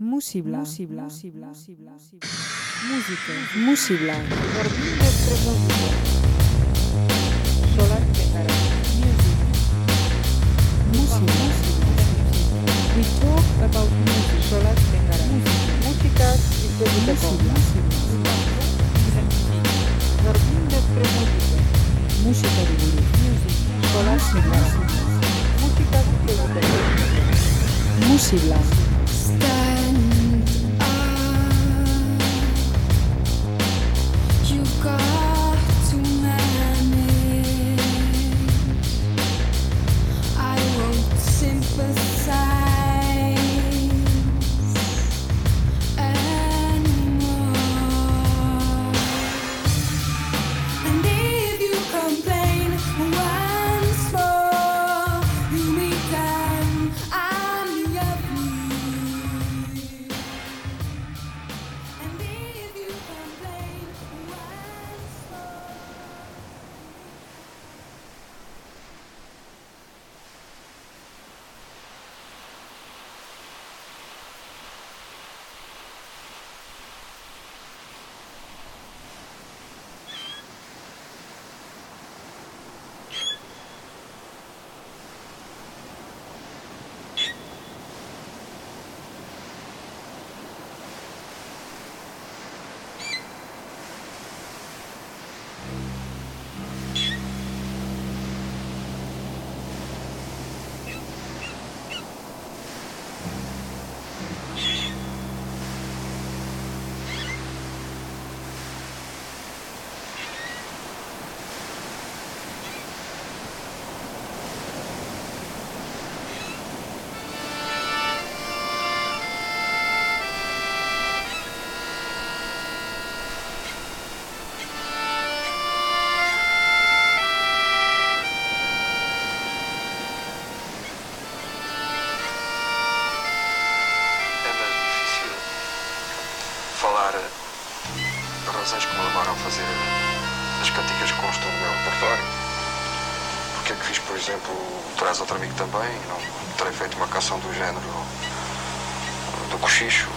Músibla. Músibla. Músibla. Músibla. Música. Músibla. Solar Petara. Music. Música. We talk about music. Solar Música de Música de Guru. Solar Petara. Música. também, não? Terei feito uma canção do género do cochicho.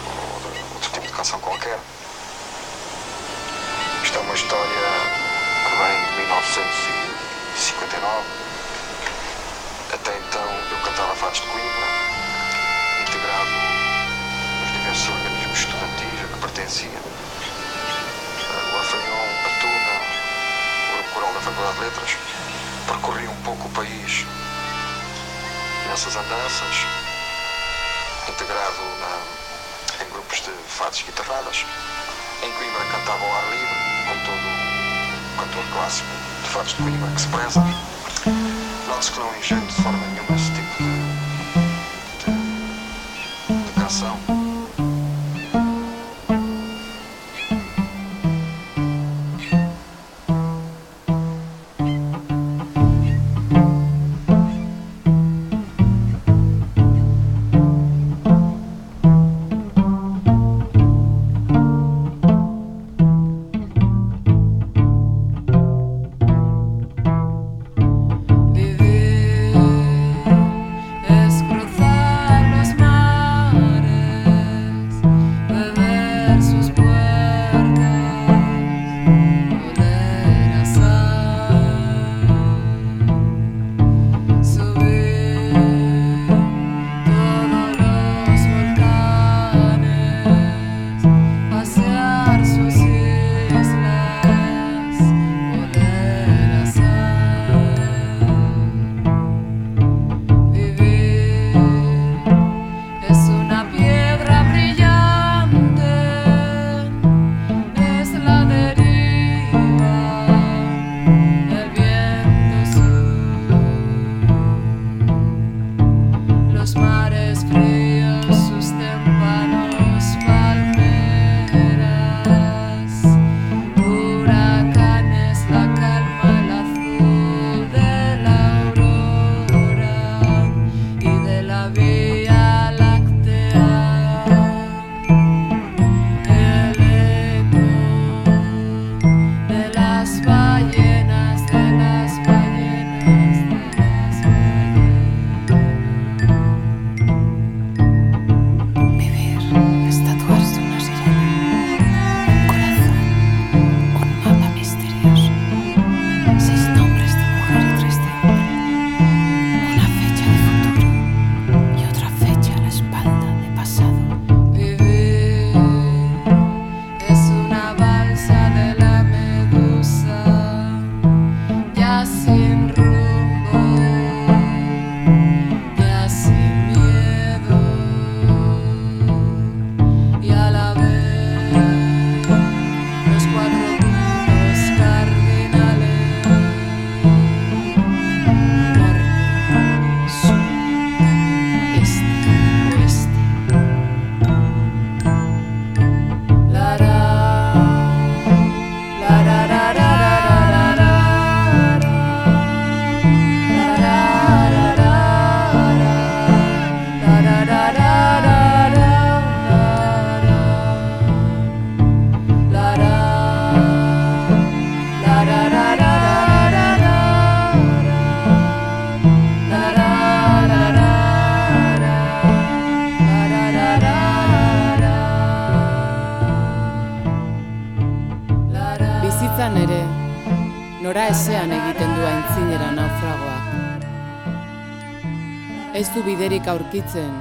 Biderik aurkitzen,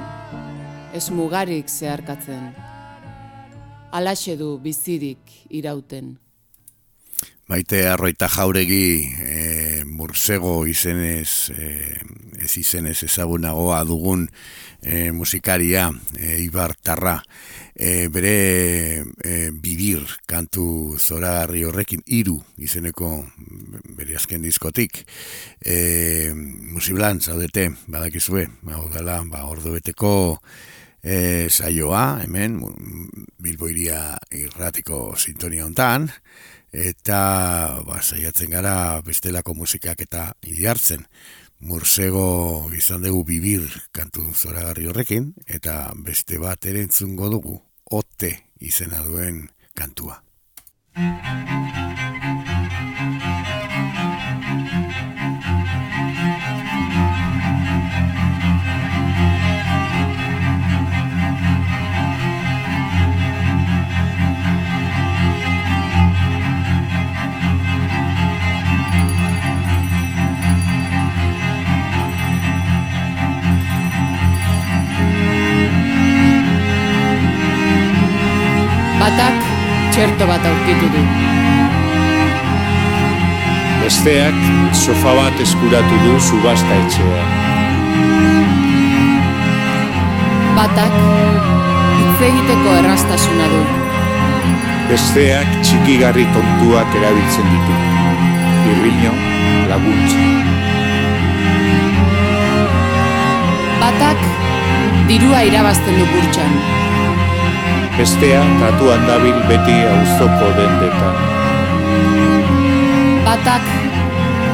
ez mugarik zeharkatzen. Alaxe du bizirik irauten. Maite arroita jauregi e, mursego izenez, e, ez izenez ezagunagoa dugun e, musikaria, e, Ibar Tarra, e, bere e, bibir kantu zoragarri horrekin, iru izeneko bere azken diskotik, e, musiblan zaudete, badakizue, hau dela, ba, ordu beteko e, saioa, hemen, Bilboiria irratiko sintonia hontan, eta ba, saiatzen gara bestelako musikak eta idiartzen. Mursego izan dugu bibir kantu zoragarri horrekin, eta beste bat ere entzungo dugu, ote izena duen kantua. Txerto bat aurkitu du. Besteak sofa bat eskuratu du subasta etxea. Batak hitz egiteko erraztasuna du. Besteak txikigarri tontuak erabiltzen ditu. Irriño, laguntza. Batak dirua irabazten du burtsan. Bestea tatuan dabil beti auzoko dendetan. Batak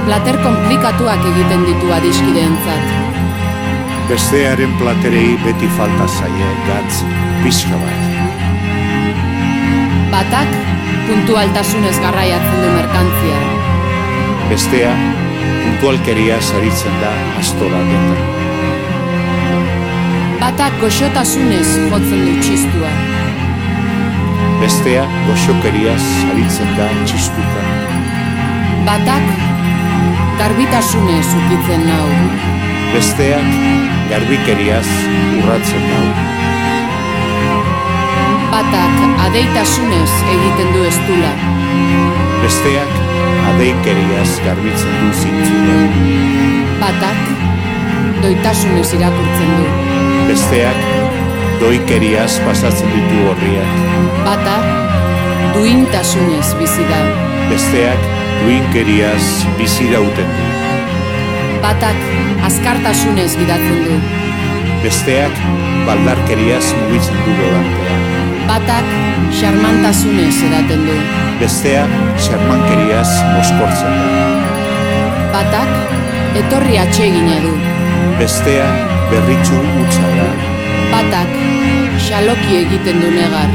plater komplikatuak egiten ditu adiskideentzat. Bestearen platerei beti falta zaie gatz pixka bat. Batak puntualtasunez garraiatzen du merkantzia. Bestea puntualkeria saritzen da astora dendan. Batak goxotasunez jotzen du txistua. Bestea goxokeriaz aritzen da txistuka. Batak garbitasunez ukitzen nau. Besteak garbikeriaz urratzen nau. Batak adeitasunez egiten du estula. Besteak adeikeriaz garbitzen du zintzula. Batak doitasunez irakurtzen du. Besteak doikeriaz pasatzen ditu horriak. Batak duintasunez bizi da. Besteak duinkeriaz bizirauten du. Batak azkartasunez gidatzen du. Besteak baldarkeriaz mugitzen du volantea. Batak xarmantasunez edaten du. Bestea xarmankeriaz moskortzen da. Batak etorri atsegina du. Bestea berritxu utza da. Batak xaloki egiten du negar.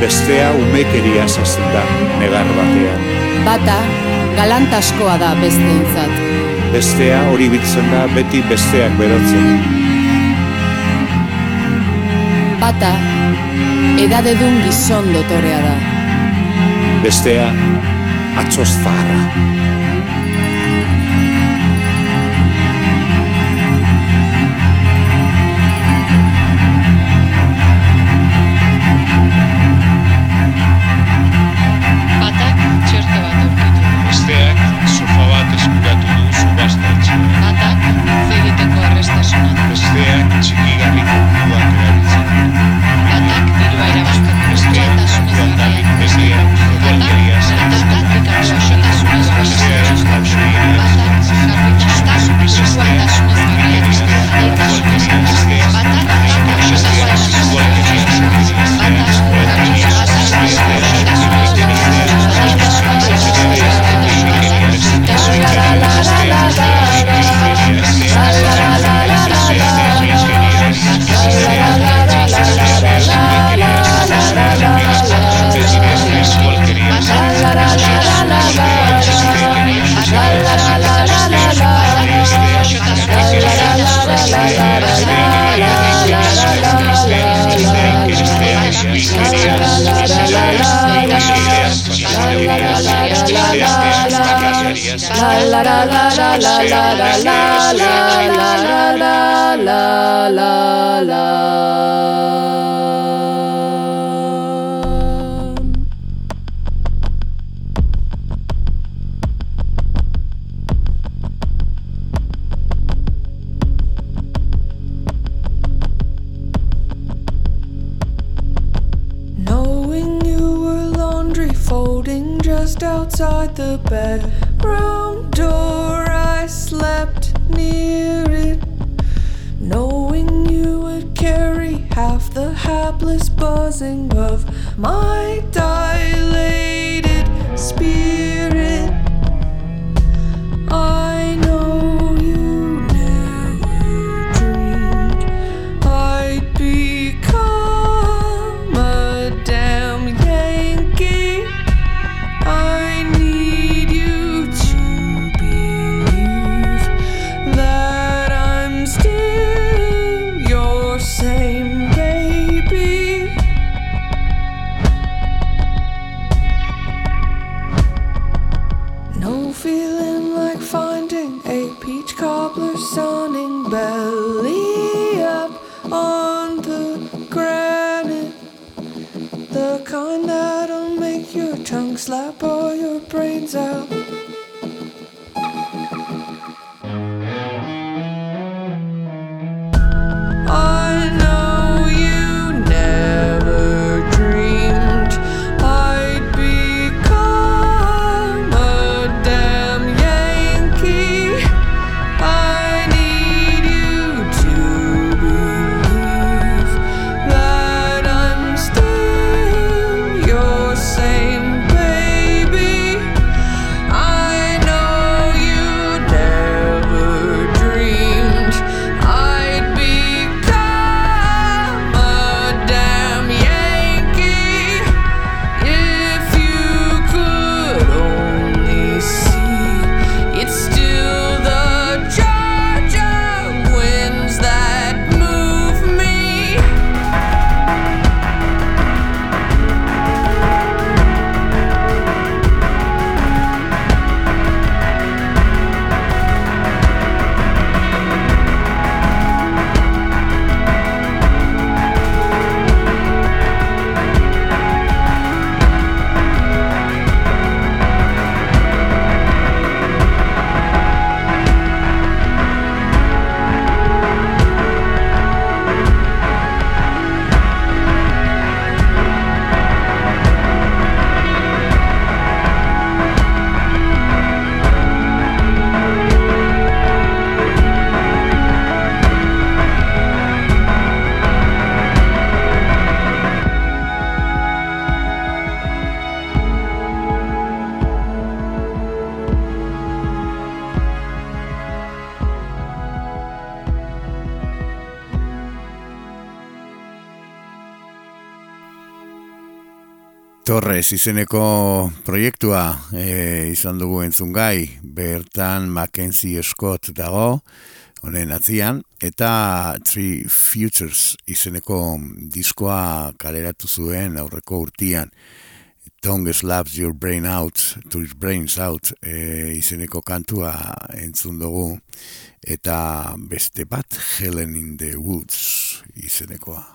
Bestea umekeriaz hasten da negar batean. Bata galantaskoa da besteentzat. Bestea hori biltzen da beti besteak berotzen. Bata edadedun gizon dotorea da. Bestea atzoz zaharra. eskuratu du la la la la la la la la la la la la la outside the bed. hapless buzzing of my dying. Torres izeneko proiektua e, izan dugu entzungai, bertan Mackenzie Scott dago, honen atzian, eta Three Futures izeneko diskoa kaleratu zuen aurreko urtian. Tongue slaps your brain out, to your brains out e, izeneko kantua entzun dugu, eta beste bat Helen in the Woods izenekoa.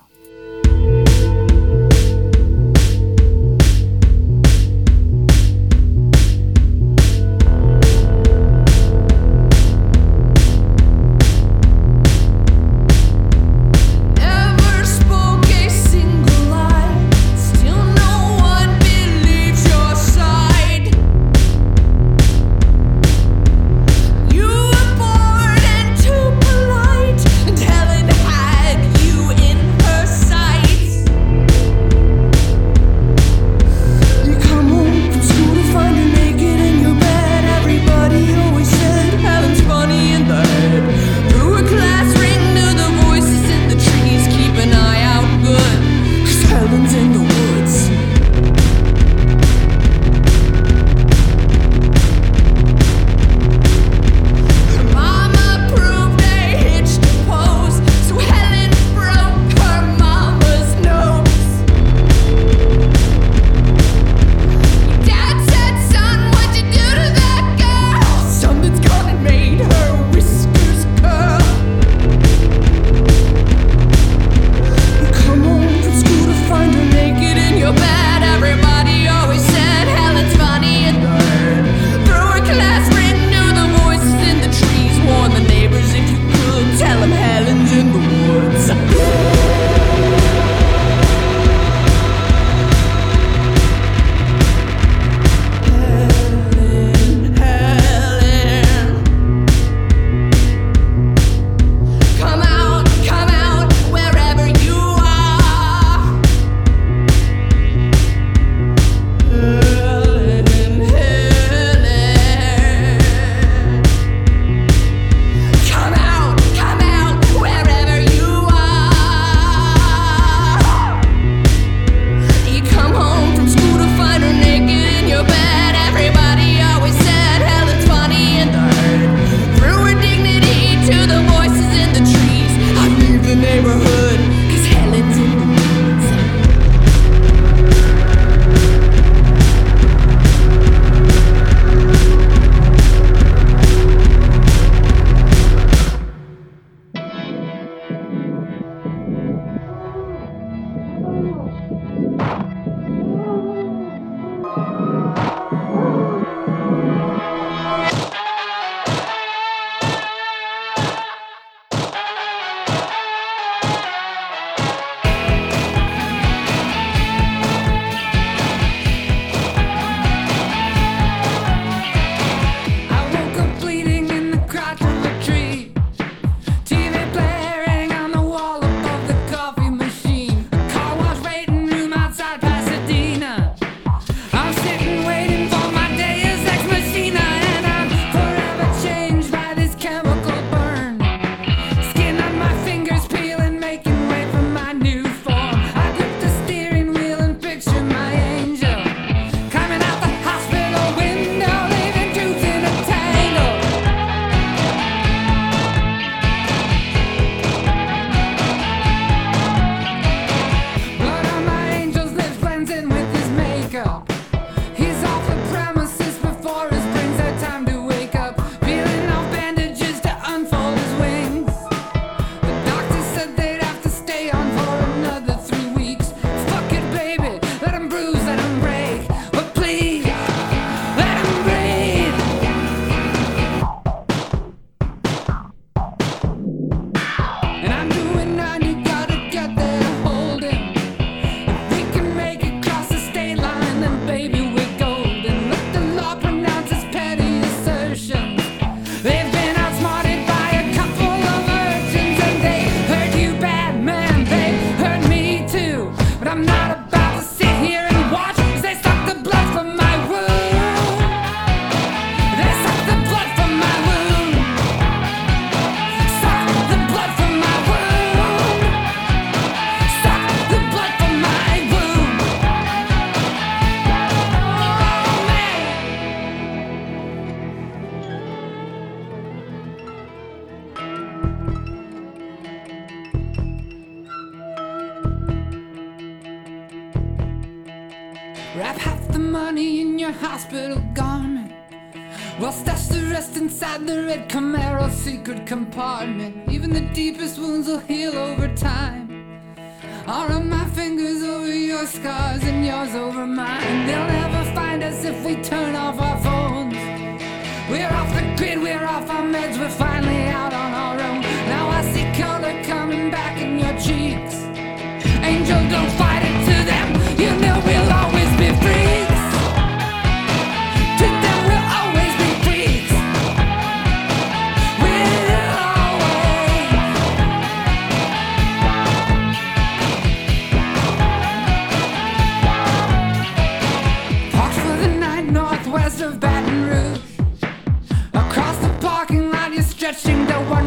Xin 花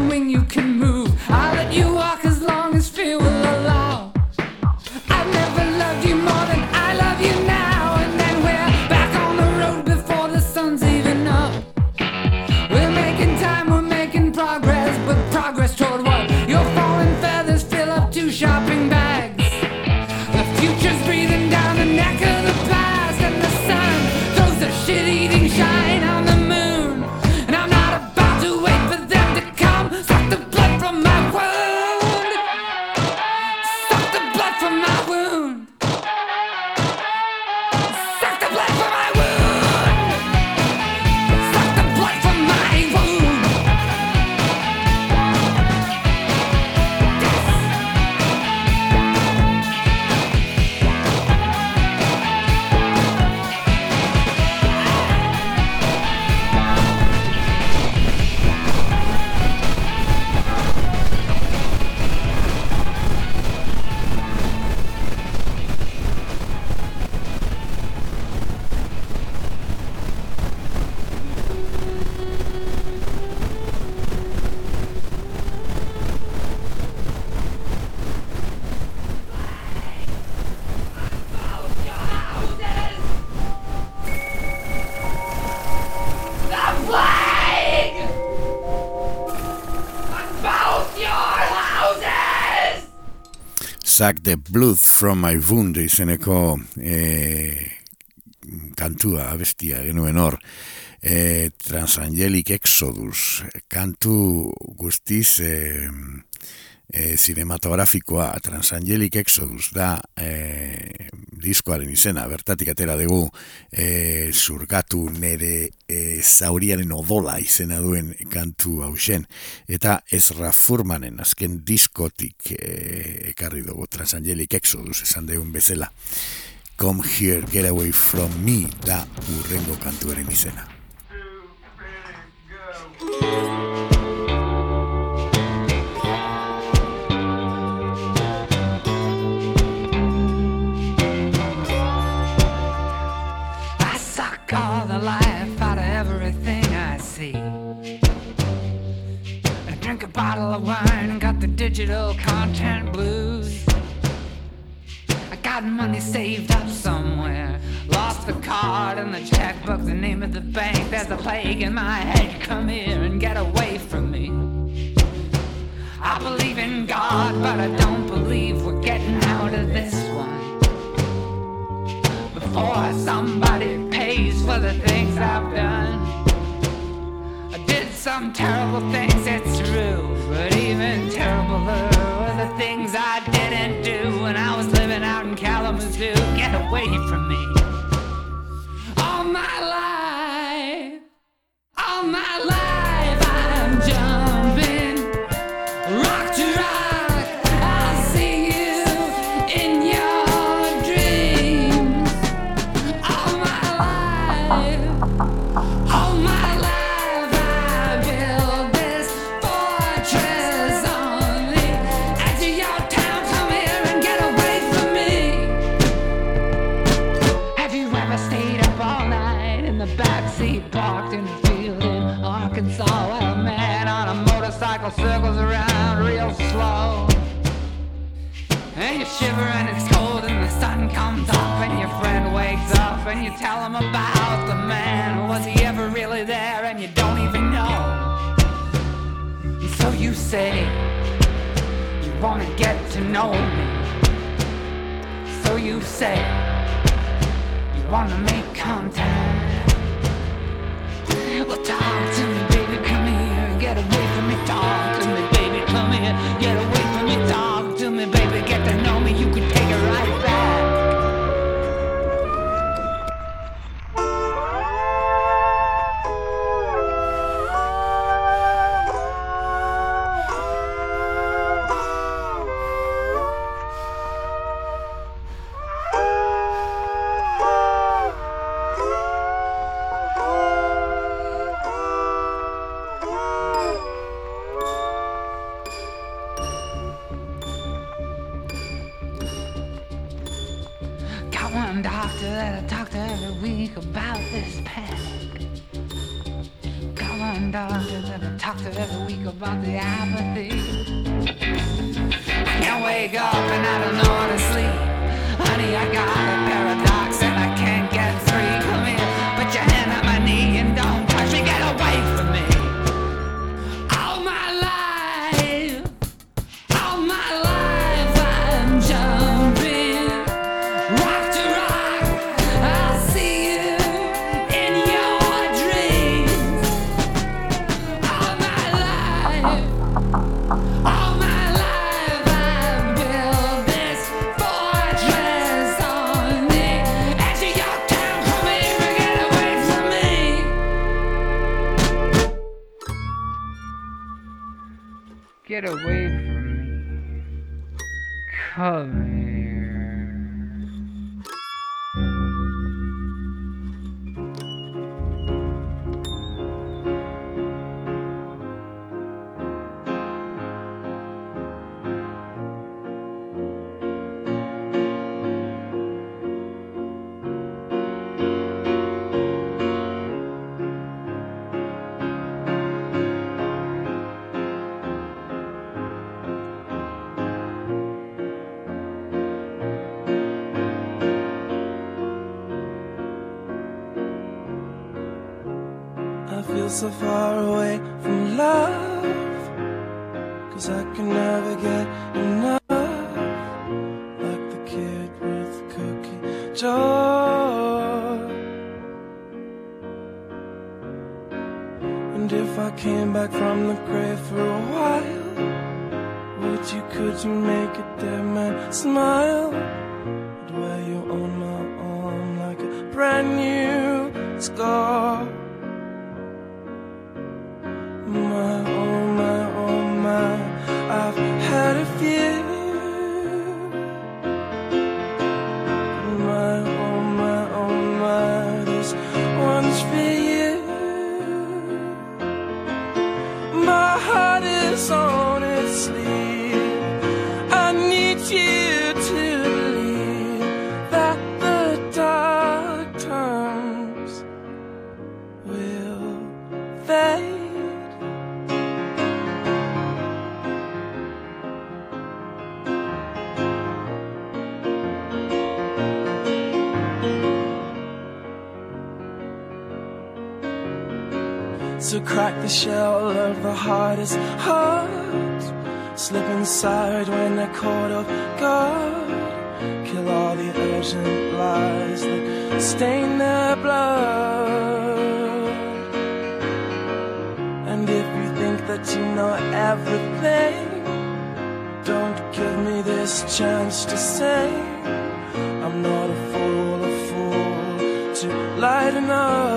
Suck the Blood from My Wound izeneko e, kantua, abestia, genuen hor, e, Transangelic Exodus, kantu guztiz... E, e, zinematografikoa Transangelic Exodus da e, diskoaren izena. Bertatik atera dugu e, surgatu nere e, zauriaren odola izena duen kantu hausen. Eta Ezra Furmanen azken diskotik e, ekarri dugu Transangelic Exodus esan deun bezala. Come Here, Get Away From Me da urrengo kantuaren izena. Two, three, got money saved up somewhere. Lost the card and the checkbook, the name of the bank. There's a plague in my head. Come here and get away from me. I believe in God, but I don't believe we're getting out of this one. Before somebody pays for the things I've done, I did some terrible things, it's true, but even terribler were the things. get away from me. All my life, all my life. shiver and it's cold and the sun comes up and your friend wakes up and you tell him about the man. Was he ever really there? And you don't even know. And so you say you wanna get to know me. So you say you wanna make contact. Get away from me. Come here. to crack the shell of the hardest heart. Slip inside when they're caught off guard. Kill all the urgent lies that stain their blood. And if you think that you know everything, don't give me this chance to say I'm not a fool, a fool to lighten up.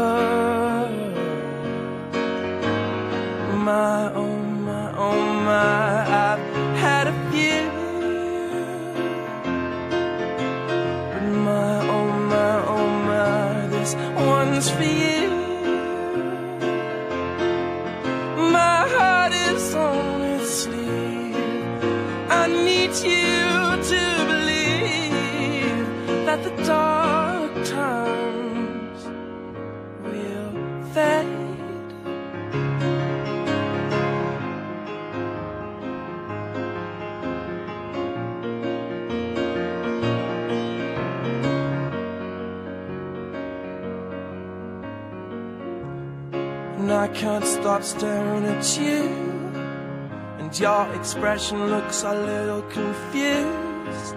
Can't stop staring at you. And your expression looks a little confused.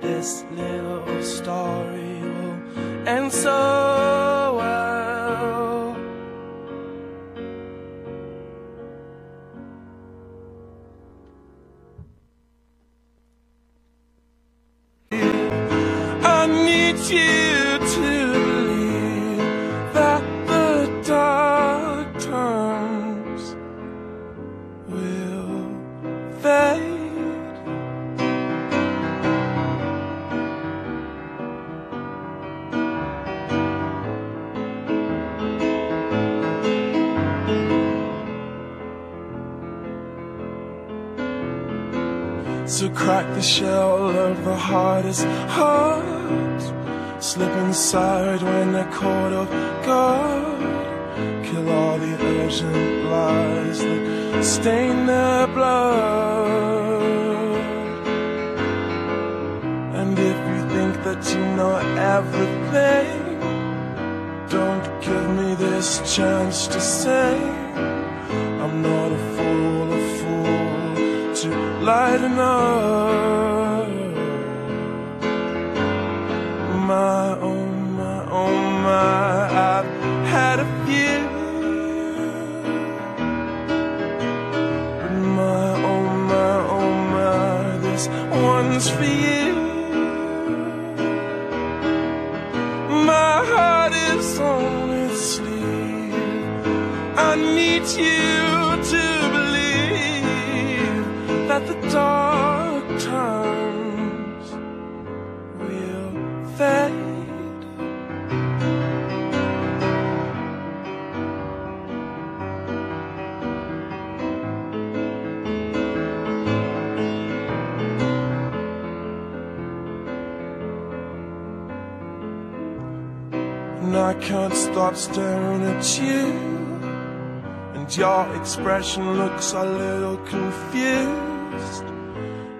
This little story will end so So crack the shell of the hardest heart. Slip inside when they're caught off guard. Kill all the urgent lies that stain their blood. And if you think that you know everything, don't give me this chance to say light enough. Your expression looks a little confused.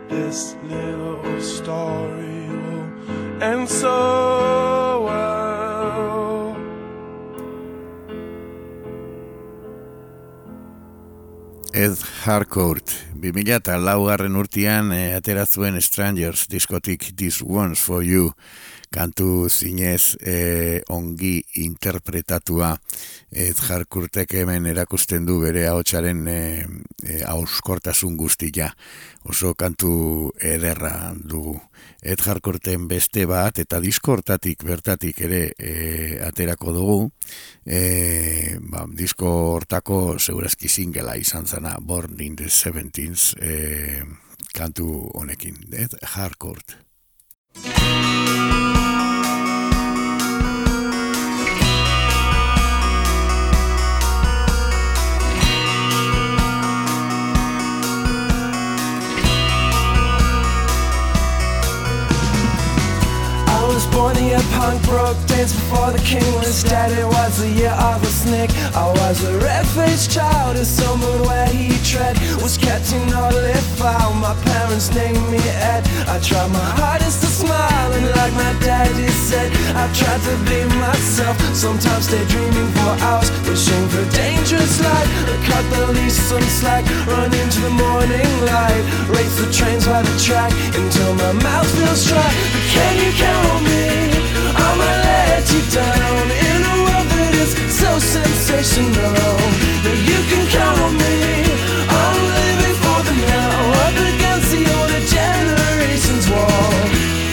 This little story will end so well. Ed Harcourt, 2000 eta laugarren urtean e, atera zuen Strangers diskotik This One's For You. Kantu zinez e, ongi interpretatua. Ed Harcourtek hemen erakusten du bere ahotsaren e, e, auskortasun guztia. Oso kantu ederra dugu. Ed Harcourten beste bat eta diskortatik bertatik ere e, aterako dugu. E, ba, disko hortako segurazki singela izan zana Born in the 17th e, kantu honekin I was born a year punk broke dance before the king was dead. It was the year of the snake. I was a red-faced child, a summer where he tread was catching all if foul. My parents named me Ed. I tried my hardest to smile, and like my daddy said, I tried to be myself. Sometimes stay dreaming for hours, wishing for dangerous life. Cut the leash some slack, run into the morning light, race the trains by the track until my mouth feels dry. But can you count on me? I'ma let you down in a world that is so sensational. That you can count on me. I'm living for the now, up against the older generation's wall.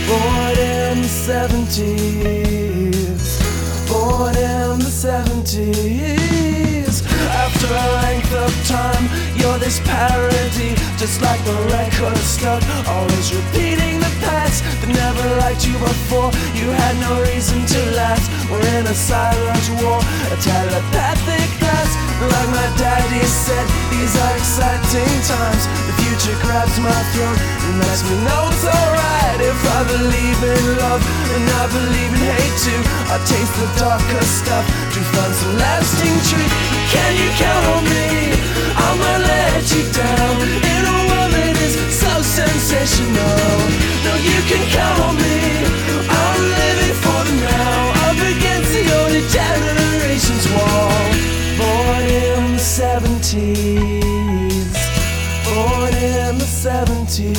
Born in the 70s, born in the 70s. After a length of time, you're this parody, just like the record stuck, always repeating the past that never liked you before. You had no reason to last. We're in a silent war, a telepathic dance. Like my daddy said, these are exciting times. The future grabs my throat and lets me know it's alright if I believe in love and I believe in hate too. I taste the darker stuff to find some lasting truth. Can you count on me? I'ma let you down sensational. Now you can count on me. I'm living for the now. Up against the only generation's wall. Born in the 70s. Born in the 70s.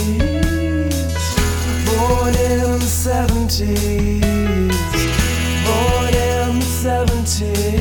Born in the 70s. Born in the 70s.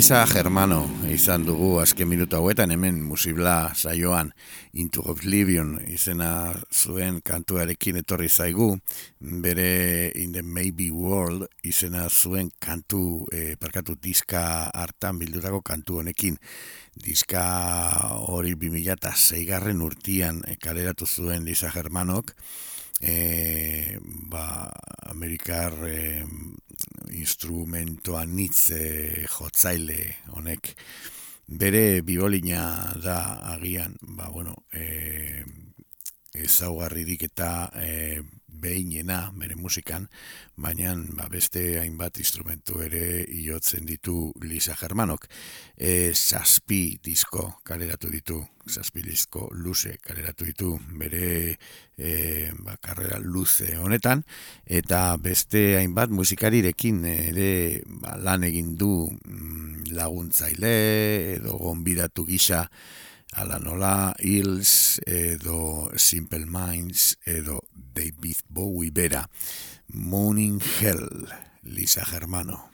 Lisa Germano izan dugu azken minutu hauetan hemen musibla saioan Into Oblivion izena zuen kantuarekin etorri zaigu. Bere In the Maybe World izena zuen kantu eh, parkatu diska hartan bildutako kantu honekin. Diska hori 2006 garren urtian kaleratu zuen Lisa Germanok e, ba, Amerikar e, instrumentoa nitz e, jotzaile honek. Bere biolina da agian ba, bueno, e, ezaugarririk eta e, behinena bere musikan, baina ba, beste hainbat instrumentu ere iotzen ditu Lisa Germanok. E, zazpi disko kaleratu ditu, zazpi disko luze kaleratu ditu bere e, ba, karrera luze honetan, eta beste hainbat musikarirekin ere ba, lan egin du mm, laguntzaile edo gonbidatu gisa ala nola Hills edo Simple Minds edo David Bowie bera Morning Hell Lisa Germano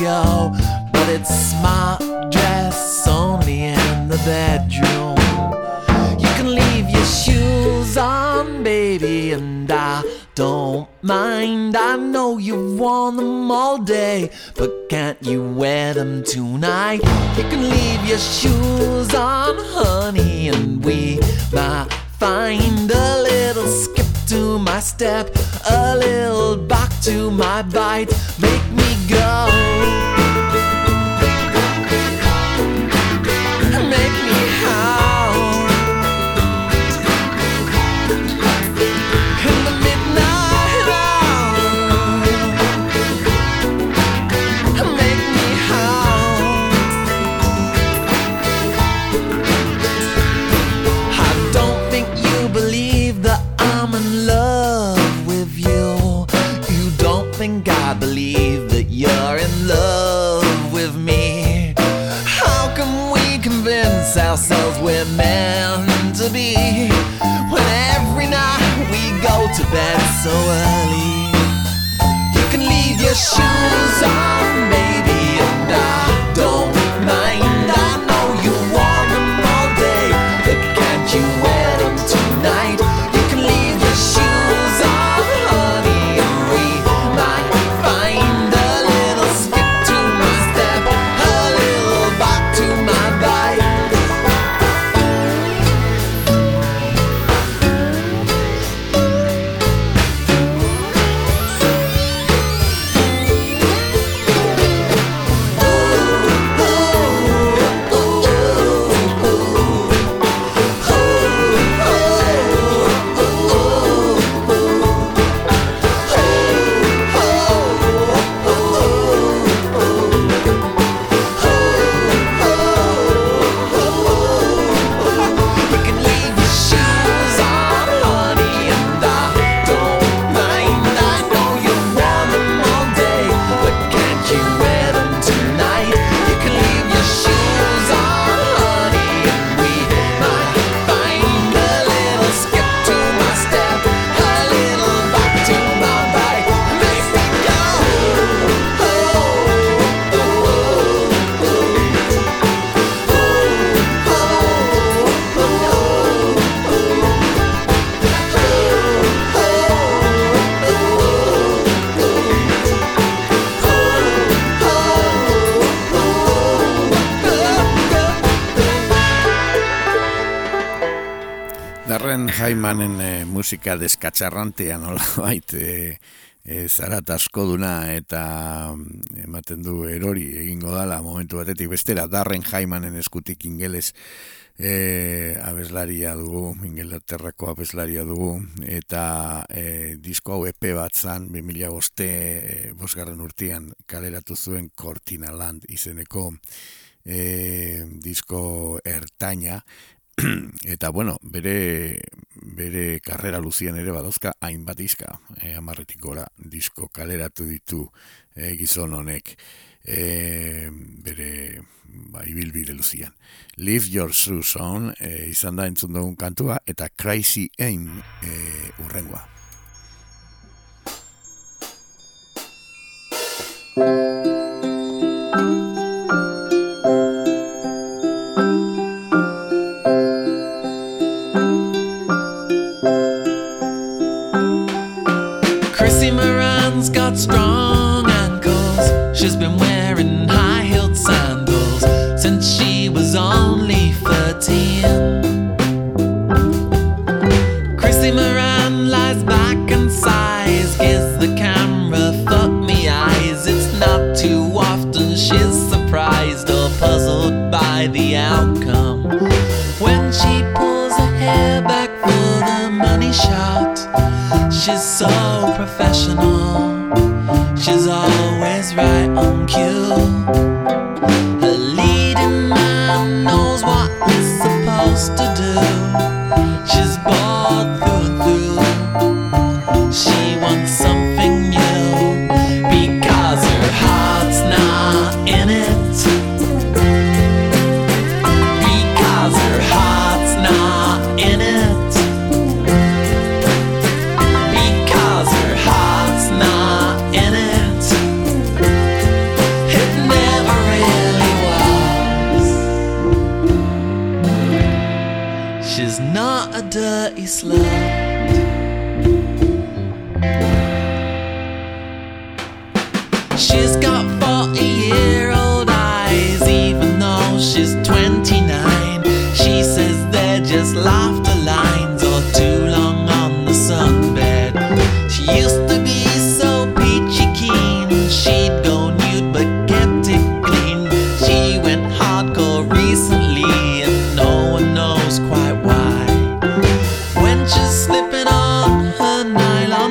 go. But it's smart dress only in the bedroom. You can leave your shoes on, baby, and I don't mind. I know you've worn them all day, but can't you wear them tonight? You can leave your shoes on, honey, and we might find a little skip to my step, a little back to my bite. Make me go. Ourselves we're meant to be when every night we go to bed so early? You can leave your shoes on, Darren Jaimanen e, musika deskatxarrantea nola bait e, e, zarat askoduna eta mm, ematen du erori egingo dala momentu batetik. Bestera Darren Jaimanen eskutik ingeles e, abeslaria dugu, ingelaterrako abeslaria dugu eta e, disko hau EP bat zan 2000 boste e, bosgarren urtean kaleratu zuen Cortina Land izeneko e, disko ertaina eta bueno, bere bere karrera luzian ere badozka hainbat diska, e, amarretik gora disko kaleratu ditu e, gizon honek e, bere ba, ibilbide luzian. Leave Your Shoes On e, izan da entzun dugun kantua eta Crazy Aim e, urrengoa.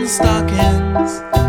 stockings.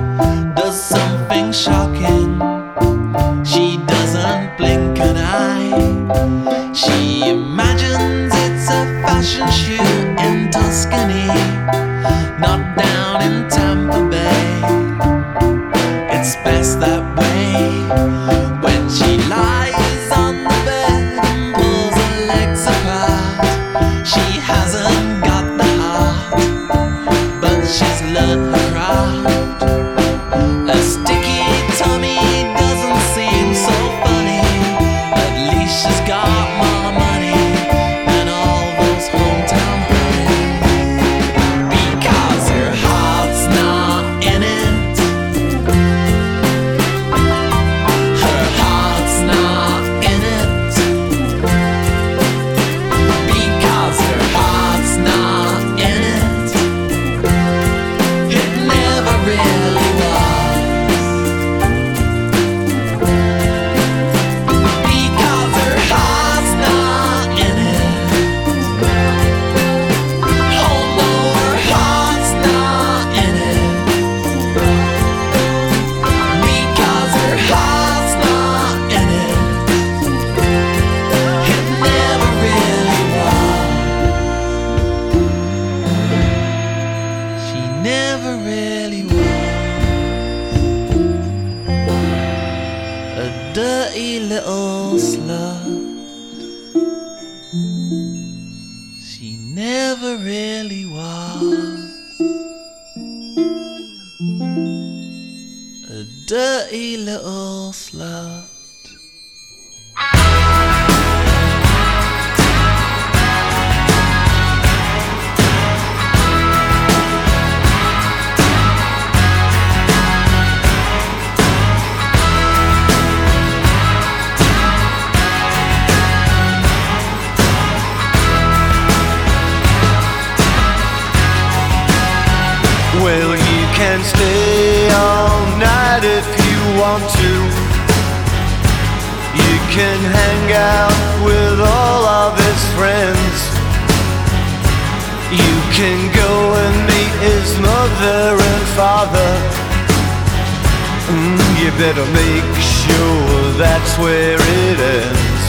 better make sure that's where it ends.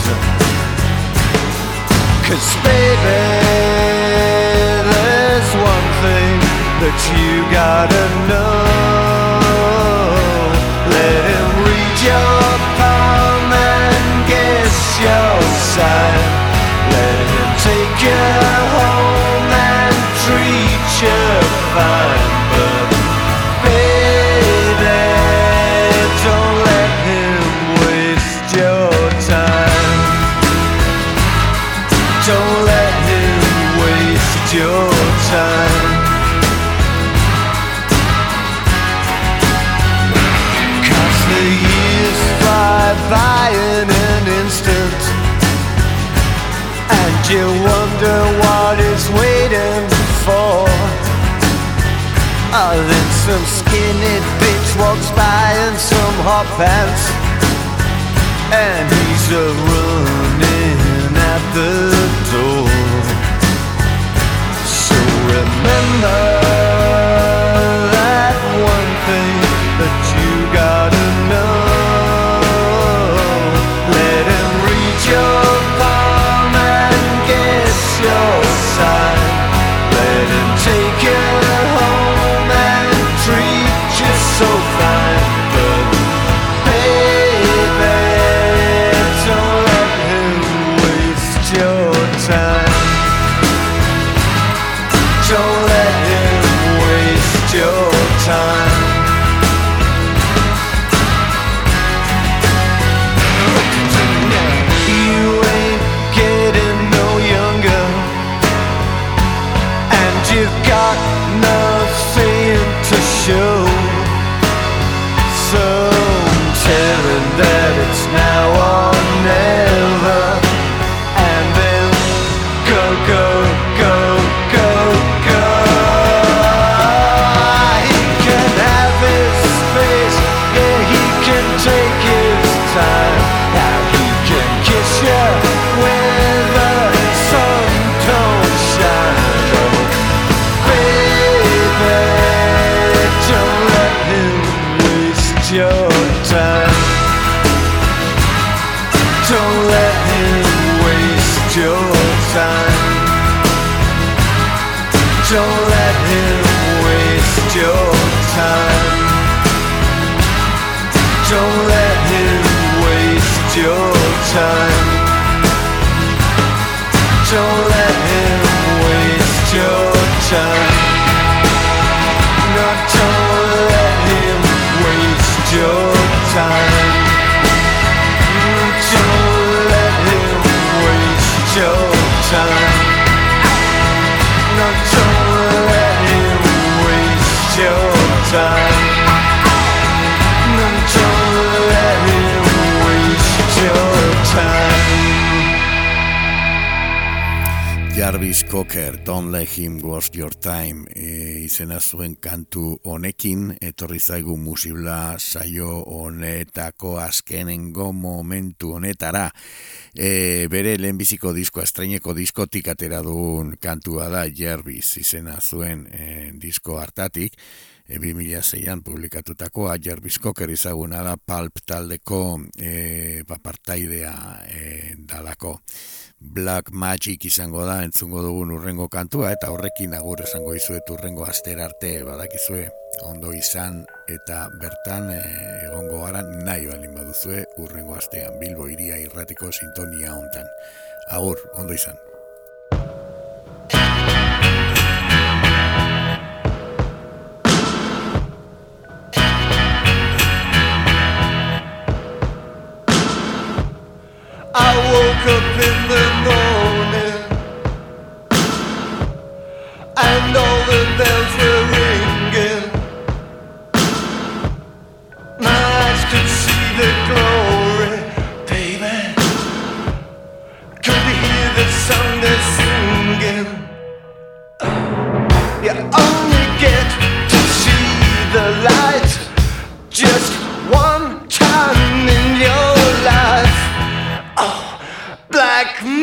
Cause baby, there's one thing that you gotta know. you wonder what is waiting for? Oh, then some skinny bitch walks by in some hot pants And he's a running at the door So remember Jarvis Cocker, Don't Let Him Waste Your Time e, izena zuen kantu honekin, etorri zaigu musibla saio honetako azkenengo momentu honetara. E, bere lehenbiziko diskoa, estreineko diskotik atera duen kantua da Jarvis izena zuen e, disko hartatik, e, 2006an publikatutakoa Jarvis Cocker izaguna da Pulp taldeko e, bapartaidea e, dalako. Black Magic izango da entzungo dugun urrengo kantua eta horrekin agur esango dizuet urrengo aster arte badakizue ondo izan eta bertan e, egongo gara nahi balin baduzue urrengo astean Bilbo iria irratiko sintonia hontan. Agur, ondo izan.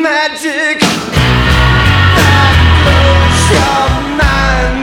Magic. That blows your man.